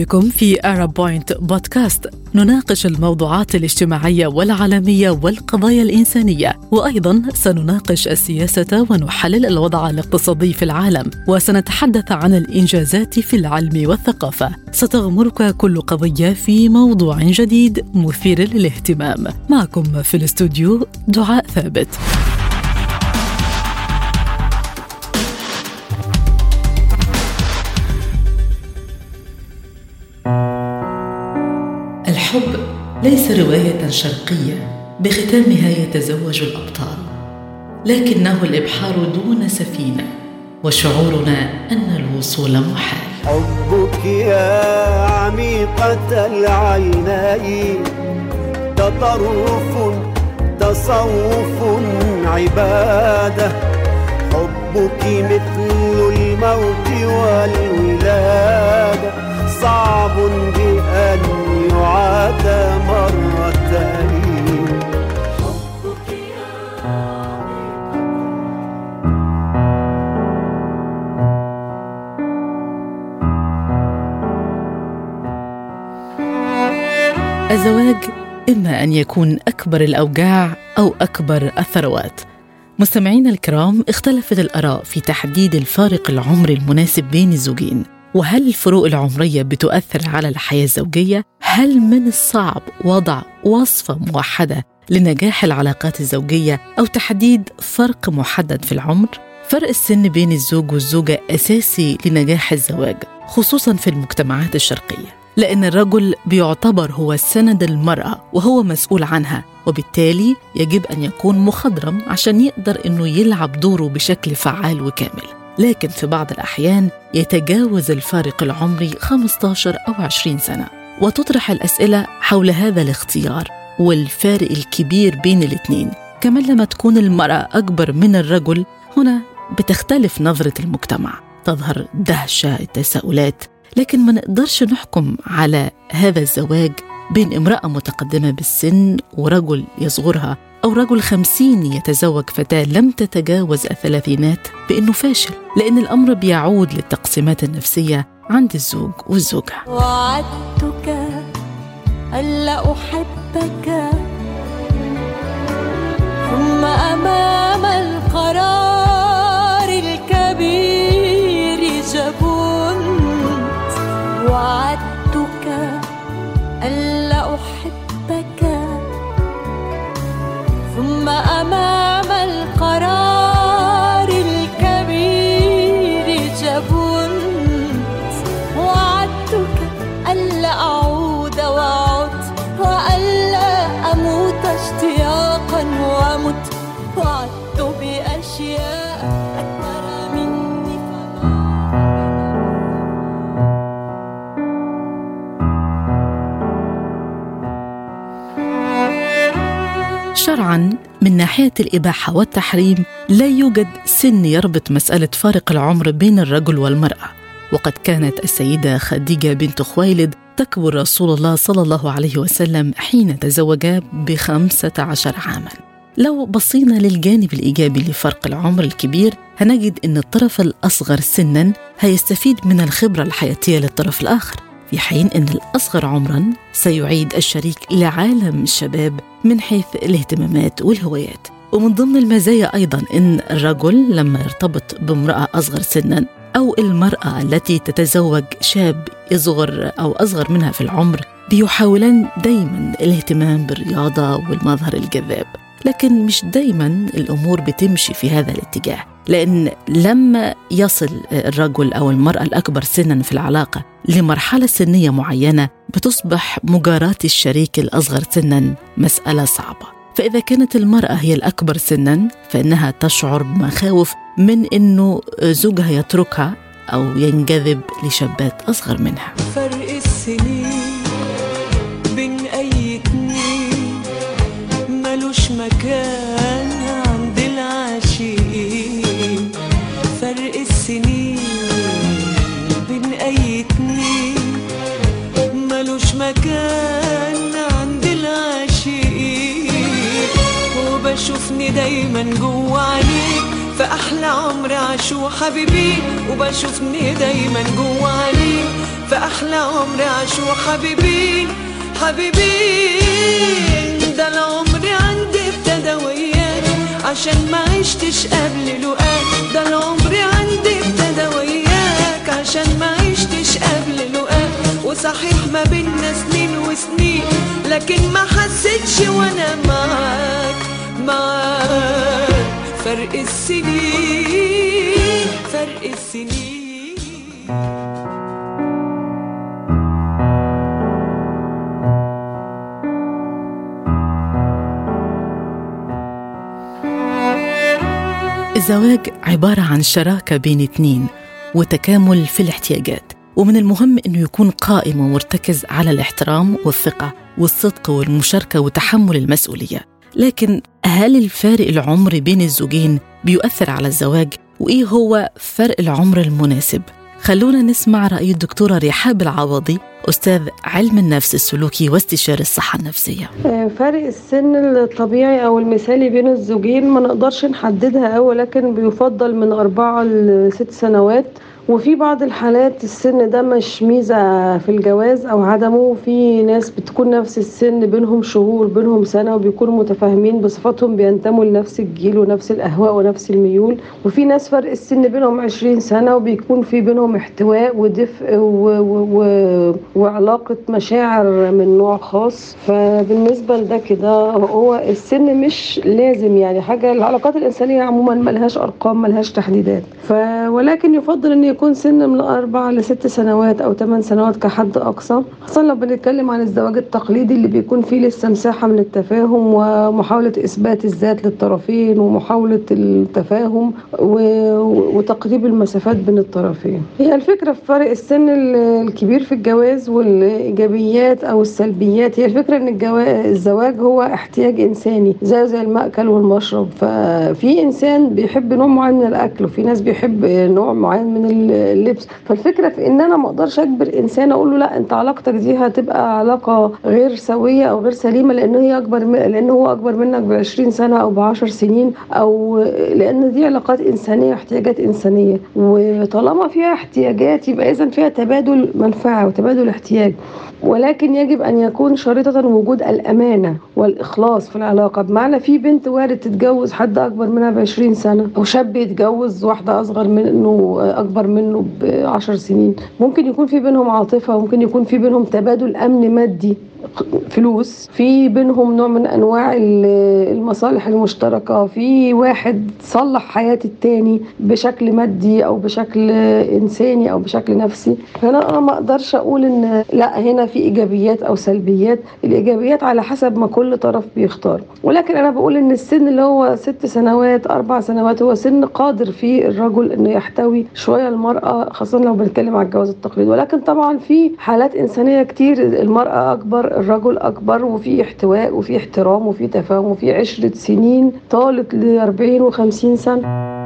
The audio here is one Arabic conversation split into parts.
بكم في أرب بوينت بودكاست نناقش الموضوعات الاجتماعية والعالمية والقضايا الإنسانية وأيضا سنناقش السياسة ونحلل الوضع الاقتصادي في العالم وسنتحدث عن الإنجازات في العلم والثقافة. ستغمرك كل قضية في موضوع جديد مثير للاهتمام. معكم في الاستوديو دعاء ثابت. ليس رواية شرقية بختامها يتزوج الأبطال لكنه الإبحار دون سفينة وشعورنا أن الوصول محال. حبك يا عميقة العينين تطرف تصوف عبادة. حبك مثل الموت والولادة صعب بأن الزواج إما أن يكون أكبر الأوجاع أو أكبر الثروات مستمعينا الكرام اختلفت الآراء في تحديد الفارق العمري المناسب بين الزوجين وهل الفروق العمرية بتؤثر على الحياة الزوجية؟ هل من الصعب وضع وصفة موحدة لنجاح العلاقات الزوجية أو تحديد فرق محدد في العمر؟ فرق السن بين الزوج والزوجة أساسي لنجاح الزواج خصوصا في المجتمعات الشرقية لأن الرجل بيعتبر هو سند المرأة وهو مسؤول عنها وبالتالي يجب أن يكون مخضرم عشان يقدر أنه يلعب دوره بشكل فعال وكامل. لكن في بعض الأحيان يتجاوز الفارق العمري 15 أو 20 سنة. وتطرح الأسئلة حول هذا الاختيار والفارق الكبير بين الاثنين كمان لما تكون المرأة أكبر من الرجل هنا بتختلف نظرة المجتمع. تظهر دهشة التساؤلات لكن ما نقدرش نحكم على هذا الزواج بين امرأة متقدمة بالسن ورجل يصغرها أو رجل خمسين يتزوج فتاة لم تتجاوز الثلاثينات بأنه فاشل لأن الأمر بيعود للتقسيمات النفسية عند الزوج والزوجة. وعدتك ألا أحبك. ثم أمام ثم ناحية الإباحة والتحريم لا يوجد سن يربط مسألة فارق العمر بين الرجل والمرأة. وقد كانت السيدة خديجة بنت خويلد تكبر رسول الله صلى الله عليه وسلم حين تزوجا بخمسة عشر عاما. لو بصينا للجانب الإيجابي لفرق العمر الكبير هنجد أن الطرف الأصغر سنا هيستفيد من الخبرة الحياتية للطرف الآخر. في حين أن الأصغر عمرا سيعيد الشريك لعالم الشباب من حيث الاهتمامات والهوايات. ومن ضمن المزايا أيضا أن الرجل لما يرتبط بامرأة أصغر سنا أو المرأة التي تتزوج شاب يصغر أو أصغر منها في العمر بيحاولان دايما الاهتمام بالرياضة والمظهر الجذاب. لكن مش دايما الأمور بتمشي في هذا الاتجاه. لأن لما يصل الرجل أو المرأة الأكبر سنا في العلاقة لمرحلة سنية معينة بتصبح مجاراة الشريك الأصغر سنا مسألة صعبة. فإذا كانت المرأة هي الأكبر سنا فإنها تشعر بمخاوف من أنه زوجها يتركها أو ينجذب لشابات أصغر منها. فرق السنين. دايما جوا عينيك في أحلى عمر عاشوا حبيبي وبشوفني دايما جوا عينيك فأحلى عمر عاشوا حبيبين حبيبين ده العمر عندي ابتدى وياك عشان ما عشتش قبل لقاك ده العمر عندي ابتدى وياك عشان ما عشتش قبل لقاك وصحيح ما بينا سنين وسنين لكن ما حسيتش وأنا معاك. معاك فرق السنين فرق السنين. الزواج عبارة عن شراكة بين اتنين وتكامل في الاحتياجات ومن المهم أنه يكون قائم ومرتكز على الاحترام والثقة والصدق والمشاركة وتحمل المسؤولية. لكن هل الفارق العمري بين الزوجين بيؤثر على الزواج؟ وإيه هو فرق العمر المناسب؟ خلونا نسمع رأي الدكتورة رحاب العوضي أستاذ علم النفس السلوكي واستشاري الصحة النفسية. فرق السن الطبيعي أو المثالي بين الزوجين ما نقدرش نحددها أوي لكن بيفضل من أربعة لست سنوات. وفي بعض الحالات السن ده مش ميزة في الجواز أو عدمه. في ناس بتكون نفس السن بينهم شهور بينهم سنة وبيكونوا متفاهمين بصفاتهم بينتموا لنفس الجيل ونفس الأهواء ونفس الميول. وفي ناس فرق السن بينهم عشرين سنة وبيكون في بينهم احتواء ودفء و... و... و... وعلاقة مشاعر من نوع خاص. فبالنسبة لده كده هو السن مش لازم يعني حاجة. العلاقات الإنسانية عموما ملهاش أرقام ملهاش تحديدات. ف... ولكن يفضل أن يكون سن من أربع لست سنوات أو ثمان سنوات كحد أقصى. خاصة لو بنتكلم عن الزواج التقليدي اللي بيكون فيه لسه مساحة من التفاهم ومحاولة إثبات الذات للطرفين ومحاولة التفاهم. وتقريب المسافات بين الطرفين. هي الفكرة في فرق السن الكبير في الجواز والإيجابيات أو السلبيات. هي الفكرة إن الزواج هو احتياج إنساني زيه زي المأكل والمشرب. ففي إنسان بيحب نوع معين من الأكل وفي ناس بيحب نوع معين من اللبس. فالفكرة في إن أنا ما أقدرش أجبر إنسان أقول له لا أنت علاقتك دي هتبقى علاقة غير سوية أو غير سليمة لأن هي أكبر من لأن هو أكبر منك ب 20 سنة أو ب 10 سنين أو لأن دي علاقات إنسانية واحتياجات إنسانية. وطالما فيها احتياجات يبقى اذا فيها تبادل منفعة وتبادل احتياج. ولكن يجب أن يكون شريطة وجود الأمانة والإخلاص في العلاقة. بمعنى في بنت وارد تتجوز حد أكبر منها ب 20 سنة أو شاب يتجوز واحدة أصغر منه أكبر منه بعشر سنين. ممكن يكون في بينهم عاطفة ممكن يكون في بينهم تبادل أمن مادي. فلوس. في بينهم نوع من أنواع المصالح المشتركة. في واحد صلح حياة التاني بشكل مادي أو بشكل إنساني أو بشكل نفسي. فانا أنا ما أقدرش أقول إن لا هنا في إيجابيات أو سلبيات. الإيجابيات على حسب ما كل طرف بيختار. ولكن أنا بقول إن السن اللي هو ست سنوات أربع سنوات هو سن قادر فيه الرجل إنه يحتوي شوية المرأة خاصة لو بنتكلم على الجواز التقليدي. ولكن طبعا في حالات إنسانية كتير المرأة أكبر الرجل أكبر وفي احتواء وفي احترام وفي تفاهم وفي عشرة سنين طالت ل 40 و50 سنة.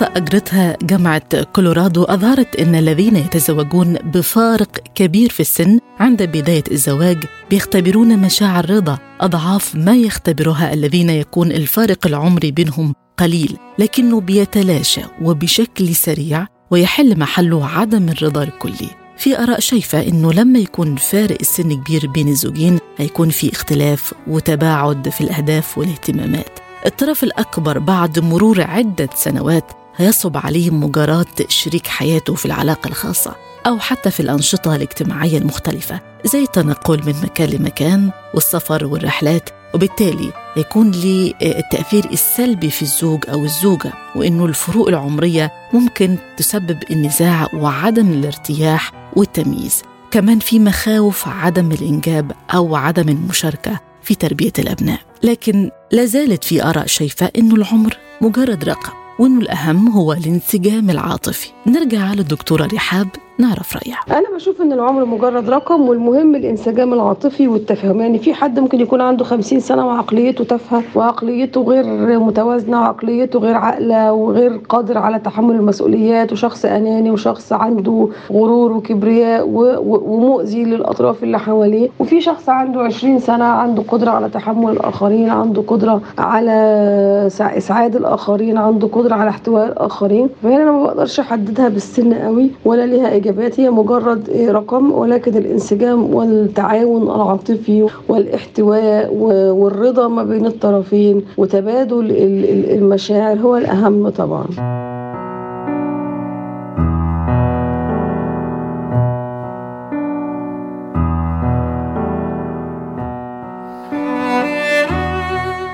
دراسة أجرتها جامعة كولورادو أظهرت أن الذين يتزوجون بفارق كبير في السن عند بداية الزواج بيختبرون مشاعر رضا أضعاف ما يختبرها الذين يكون الفارق العمري بينهم قليل لكنه بيتلاشى وبشكل سريع ويحل محله عدم الرضا الكلي. في آراء شايفة إنه لما يكون فارق السن كبير بين الزوجين هيكون في اختلاف وتباعد في الأهداف والاهتمامات. الطرف الأكبر بعد مرور عدة سنوات هيصعب عليه مجاراة شريك حياته في العلاقة الخاصة أو حتى في الأنشطة الاجتماعية المختلفة زي التنقل من مكان لمكان والسفر والرحلات وبالتالي يكون لي التأثير السلبي في الزوج أو الزوجة وإنه الفروق العمرية ممكن تسبب النزاع وعدم الارتياح والتمييز. كمان في مخاوف عدم الإنجاب أو عدم المشاركة في تربية الأبناء. لكن لا زالت في آراء شايفة إنه العمر مجرد رقم. وإنه الأهم هو الانسجام العاطفي. نرجع للدكتورة رحاب نعرف رأيها. أنا بشوف إن العمر مجرد رقم والمهم الإنسجام العاطفي والتفاهم يعني في حد ممكن يكون عنده 50 سنة وعقليته تافهة وعقليته غير متوازنة وعقليته غير عاقلة وغير قادر على تحمل المسؤوليات وشخص أناني وشخص عنده غرور وكبرياء ومؤذي للأطراف اللي حواليه. وفي شخص عنده 20 سنة عنده قدرة على تحمل الآخرين عنده قدرة على سع- إسعاد الآخرين عنده قدرة على احتواء الآخرين. فهنا أنا ما بقدرش أحددها بالسن قوي ولا ليها اجابات هي مجرد رقم ولكن الانسجام والتعاون العاطفي والاحتواء والرضا ما بين الطرفين وتبادل ال- ال- المشاعر هو الأهم طبعا.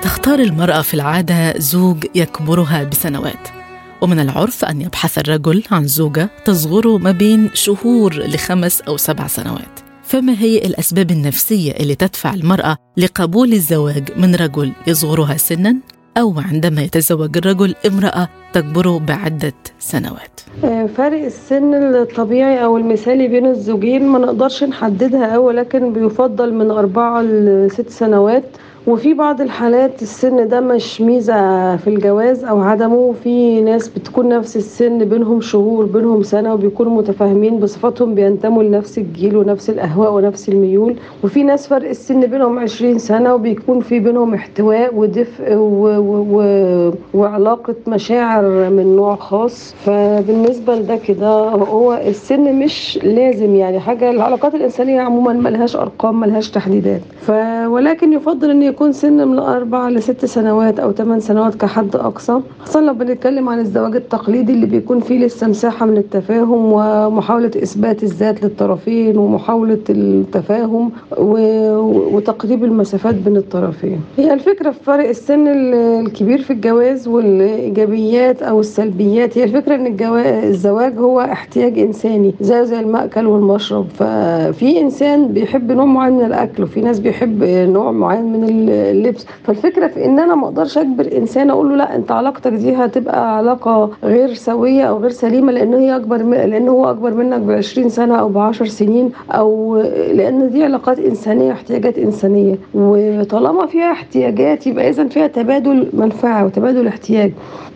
تختار المرأة في العادة زوج يكبرها بسنوات. ومن العرف أن يبحث الرجل عن زوجة تصغره ما بين شهور لخمس أو سبع سنوات. فما هي الأسباب النفسية اللي تدفع المرأة لقبول الزواج من رجل يصغرها سنا أو عندما يتزوج الرجل امرأة تكبره بعدة سنوات؟ آه، فرق السن الطبيعي أو المثالي بين الزوجين ما نقدرش نحددها أوي ولكن بيفضل من أربعة لست سنوات. وفي بعض الحالات السن ده مش ميزة في الجواز أو عدمه. وفي ناس بتكون نفس السن بينهم شهور بينهم سنة وبيكونوا متفاهمين. بصفاتهم بينتموا لنفس الجيل ونفس الأهواء ونفس الميول. وفي ناس فرق السن بينهم عشرين سنة وبيكون في بينهم احتواء ودفء. و... و... وعلاقة مشاعر من نوع خاص. فبالنسبة لده كده هو السن مش لازم يعني حاجة. العلاقات الإنسانية عموما ملهاش أرقام ملهاش تحديدات. ف... ولكن يفضل أن يكون سن من أربع لست سنوات أو ثمان سنوات كحد أقصى خاصة لو بنتكلم عن الزواج التقليدي اللي بيكون فيه لسه مساحة من التفاهم ومحاولة إثبات الذات للطرفين ومحاولة التفاهم. وتقريب المسافات بين الطرفين هي الفكرة في فرق السن ال- الكبير في الجواز والإيجابيات أو السلبيات هي الفكرة إن. الزواج هو احتياج إنساني زيه زي المأكل والمشرب ففي إنسان بيحب نوع معين من الأكل وفي ناس بيحب نوع معين من اللبس. فالفكرة في إن أنا ما أقدرش أجبر إنسان أقول له لا أنت علاقتك دي هتبقى علاقة غير سوية أو غير سليمة لأن هي أكبر من... لأن هو أكبر منك ب 20 سنة أو ب 10 سنين أو لأن دي علاقات إنسانية احتياجات إنسانية. وطالما فيها احتياجات يبقى إذا فيها تبادل منفعة وتبادل احتياج.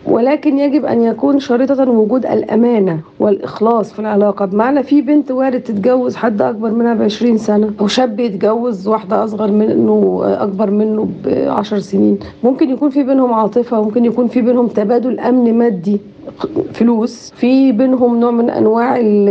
ولكن يجب أن يكون شريطة وجود الأمانة والإخلاص في العلاقة. بمعنى في بنت وارد تتجوز حد أكبر منها ب 20 سنة أو شاب يتجوز واحدة أصغر منه أكبر منه ب 10 سنين. ممكن يكون في بينهم عاطفة وممكن يكون في بينهم تبادل أمن مادي. فلوس. في بينهم نوع من أنواع ال-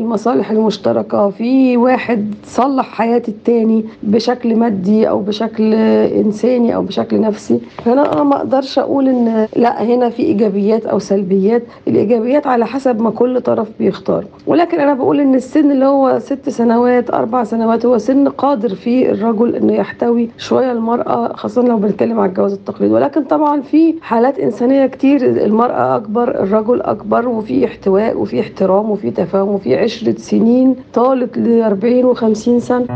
المصالح المشتركة. في واحد صلح حياه التاني بشكل مادي أو بشكل إنساني أو بشكل نفسي. فانا أنا ما أقدرش أقول إن لأ هنا في إيجابيات أو سلبيات. الإيجابيات على حسب ما كل طرف بيختار. ولكن أنا بقول إن السن اللي هو ست سنوات أربع سنوات هو سن قادر فيه الرجل إنه يحتوي شوية المرأة خاصة لو بنتكلم على الجواز التقليدي. ولكن طبعا في حالات إنسانية كتير المرأة أكبر الرجل أكبر وفي احتواء وفي احترام وفي تفاهم وفي عشرة سنين طالت ل 40 و50 سنة.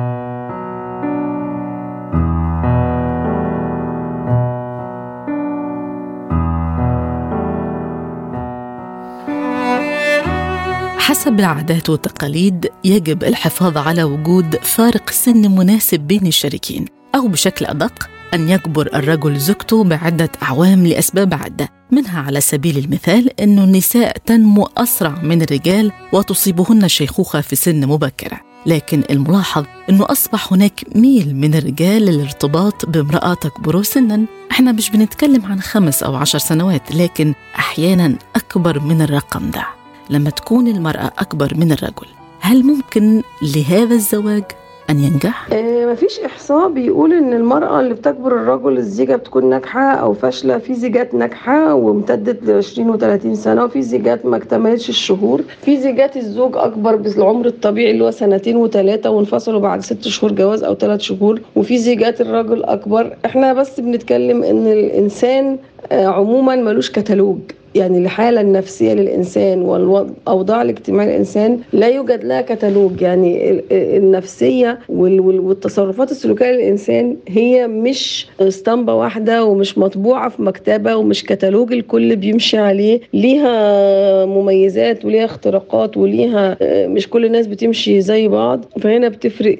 حسب العادات والتقاليد يجب الحفاظ على وجود فارق سن مناسب بين الشريكين. أو بشكل أدق أن يكبر الرجل زوجته بعدة أعوام لأسباب عدة منها على سبيل المثال أن النساء تنمو أسرع من الرجال وتصيبهن الشيخوخة في سن مبكرة. لكن الملاحظ أنه أصبح هناك ميل من الرجال للارتباط بامرأة تكبر سنا. إحنا مش بنتكلم عن خمس أو عشر سنوات لكن أحيانا أكبر من الرقم ده. لما تكون المرأة أكبر من الرجل هل ممكن لهذا الزواج أن ينجح؟ آه، مفيش إحصاء. بيقول إن المرأة اللي بتكبر الرجل الزيجة بتكون ناجحة أو فاشلة. في زيجات ناجحة وامتدت ل 20 و 30 سنة وفي زيجات ما اكتملتش الشهور. في زيجات الزوج أكبر بالعمر الطبيعي اللي هو سنتين وثلاثة وانفصلوا بعد ست شهور جواز أو ثلاث شهور. وفي زيجات الرجل أكبر. إحنا بس بنتكلم إن الإنسان آه، عموما ملوش كتالوج. يعني الحالة النفسية للإنسان والأوضاع الاجتماعية للإنسان لا يوجد لها كتالوج. يعني النفسية والتصرفات السلوكية للإنسان هي مش اسطمبة واحدة ومش مطبوعة في مكتبة ومش كتالوج الكل بيمشي عليه. ليها مميزات وليها اختراقات وليها مش كل الناس بتمشي زي بعض. فهنا بتفرق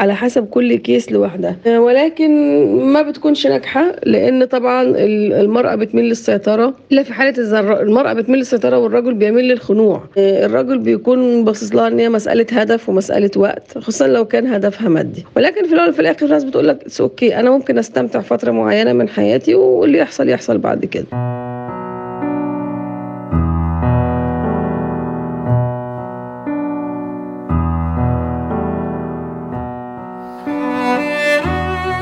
على حسب كل كيس لوحدها. ولكن ما بتكونش ناجحة لأن طبعا المرأة بتميل للسيطرة. إلا في حالة المرأة بتميل للسيطرة والرجل بيميل للخنوع. الرجل بيكون باصص لها إن هي مسألة هدف ومسألة وقت خصوصا لو كان هدفها مادي. ولكن في الأول وفي الآخر الناس بتقول لك أوكي أنا ممكن أستمتع فترة معينة من حياتي واللي يحصل يحصل بعد كده.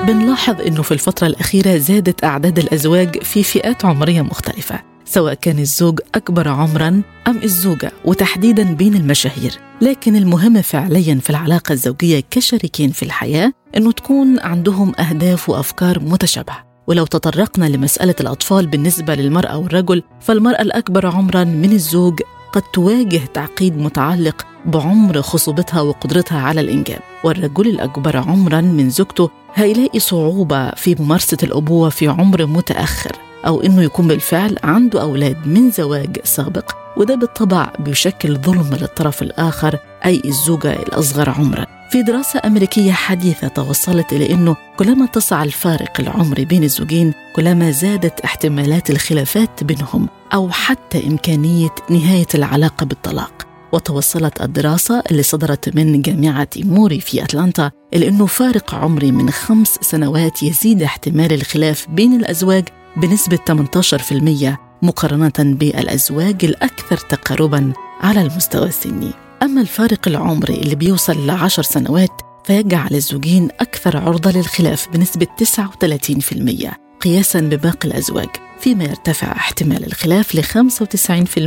بنلاحظ إنه في الفترة الأخيرة زادت أعداد الأزواج في فئات عمرية مختلفة، سواء كان الزوج أكبر عمرا أم الزوجة وتحديدا بين المشاهير، لكن المهم فعليا في العلاقة الزوجية كشريكين في الحياة إنه تكون عندهم أهداف وأفكار متشابهة. ولو تطرقنا لمسألة الأطفال بالنسبة للمرأة والرجل فالمرأة الأكبر عمرا من الزوج قد تواجه تعقيد متعلق بعمر خصوبتها وقدرتها على الإنجاب. والرجل الأكبر عمرا من زوجته هيلاقي صعوبة في ممارسة الأبوة في عمر متأخر أو إنه يكون بالفعل عنده أولاد من زواج سابق وده بالطبع بيشكل ظلم للطرف الآخر أي الزوجة الأصغر عمرا. في دراسة أمريكية حديثة توصلت إلى أنه كلما اتسع الفارق العمري بين الزوجين كلما زادت احتمالات الخلافات بينهم أو حتى إمكانية نهاية العلاقة بالطلاق. وتوصلت الدراسة اللي صدرت من جامعة موري في أتلانتا إلى أنه فارق عمري من خمس سنوات يزيد احتمال الخلاف بين الأزواج بنسبة 18% مقارنة بالأزواج الأكثر تقاربا على المستوى السني. أما الفارق العمري اللي بيوصل لعشر سنوات فيجعل الزوجين أكثر عرضة للخلاف بنسبة 39% قياسا بباقي الأزواج فيما يرتفع احتمال الخلاف ل 95%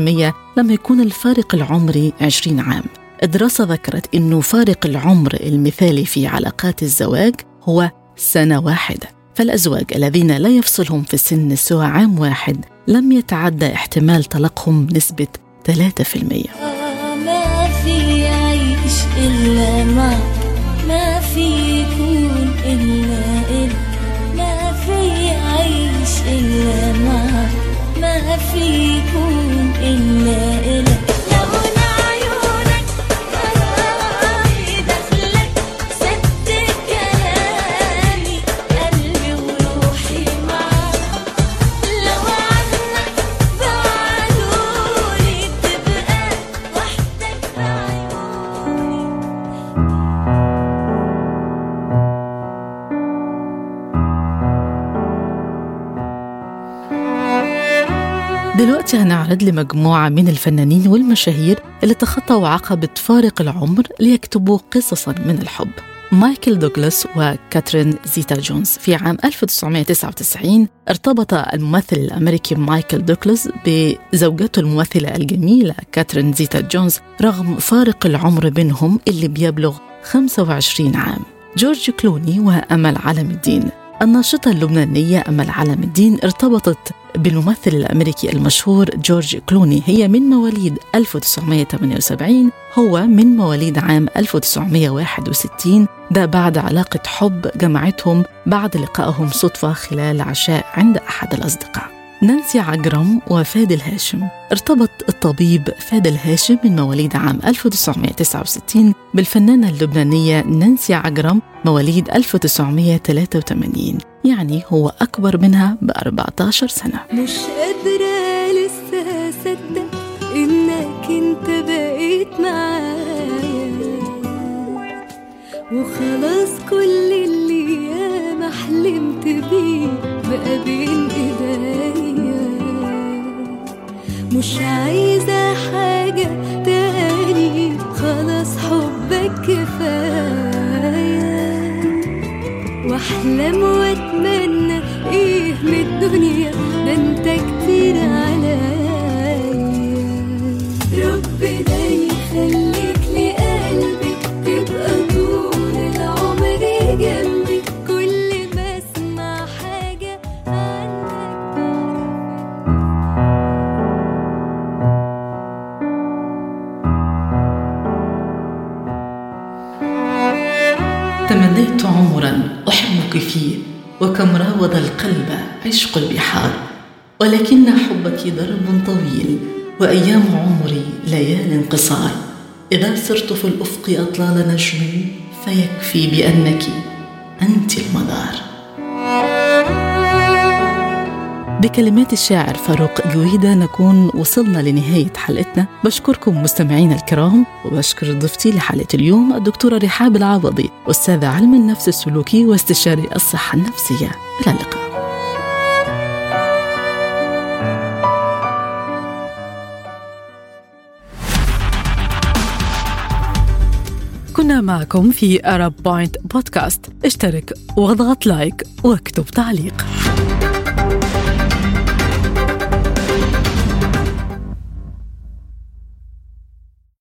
لما يكون الفارق العمري 20 عام. الدراسة ذكرت أنه فارق العمر المثالي في علاقات الزواج هو سنة واحدة فالأزواج الذين لا يفصلهم في السن سوى عام واحد لم يتعدى احتمال طلاقهم بنسبة 3% ما في ما في يكون إلا إلك ما في عيش إلا معك ما في يكون إلا إلك هنعرض لمجموعة من الفنانين والمشاهير اللي تخطوا عقبة فارق العمر ليكتبوا قصصا من الحب. مايكل دوغلاس وكاترين زيتا جونز في عام 1999 ارتبط الممثل الأمريكي مايكل دوغلاس بزوجته الممثلة الجميلة كاترين زيتا جونز رغم فارق العمر بينهم اللي بيبلغ 25 عام. جورج كلوني وأمل علم الدين الناشطة اللبنانية أمل علم الدين ارتبطت بالممثل الأمريكي المشهور جورج كلوني. هي من مواليد 1978 هو من مواليد عام 1961 ده بعد علاقة حب جمعتهم بعد لقائهم صدفة خلال عشاء عند أحد الأصدقاء. نانسي عجرم وفادل هاشم ارتبط الطبيب فادل هاشم من مواليد عام 1969 بالفنانة اللبنانية نانسي عجرم مواليد 1983 يعني هو أكبر منها ب 14 سنة. مش قادرة لسه أصدق إنك أنت بقيت معايا. وخلاص كل اللي ياما حلمت بيه بقى بين إيديا مش عايزة حاجة تاني خلاص حبك كفاية. واحلم وأتمنى إيه من الدنيا؟ ده أنت عشق البحار ولكن حبك درب طويل وأيام عمري ليال قصار إذا سرت في الأفق أطلال نجم فيكفي بأنك أنت المدار. بكلمات الشاعر فاروق جويدة نكون وصلنا لنهاية حلقتنا. بشكركم مستمعينا الكرام وبشكر ضيفتي لحلقة اليوم الدكتورة رحاب العوضي أستاذة علم النفس السلوكي واستشاري الصحة النفسية. إلى اللقاء. معكم في أرب بوينت بودكاست اشترك واضغط like واكتب تعليق.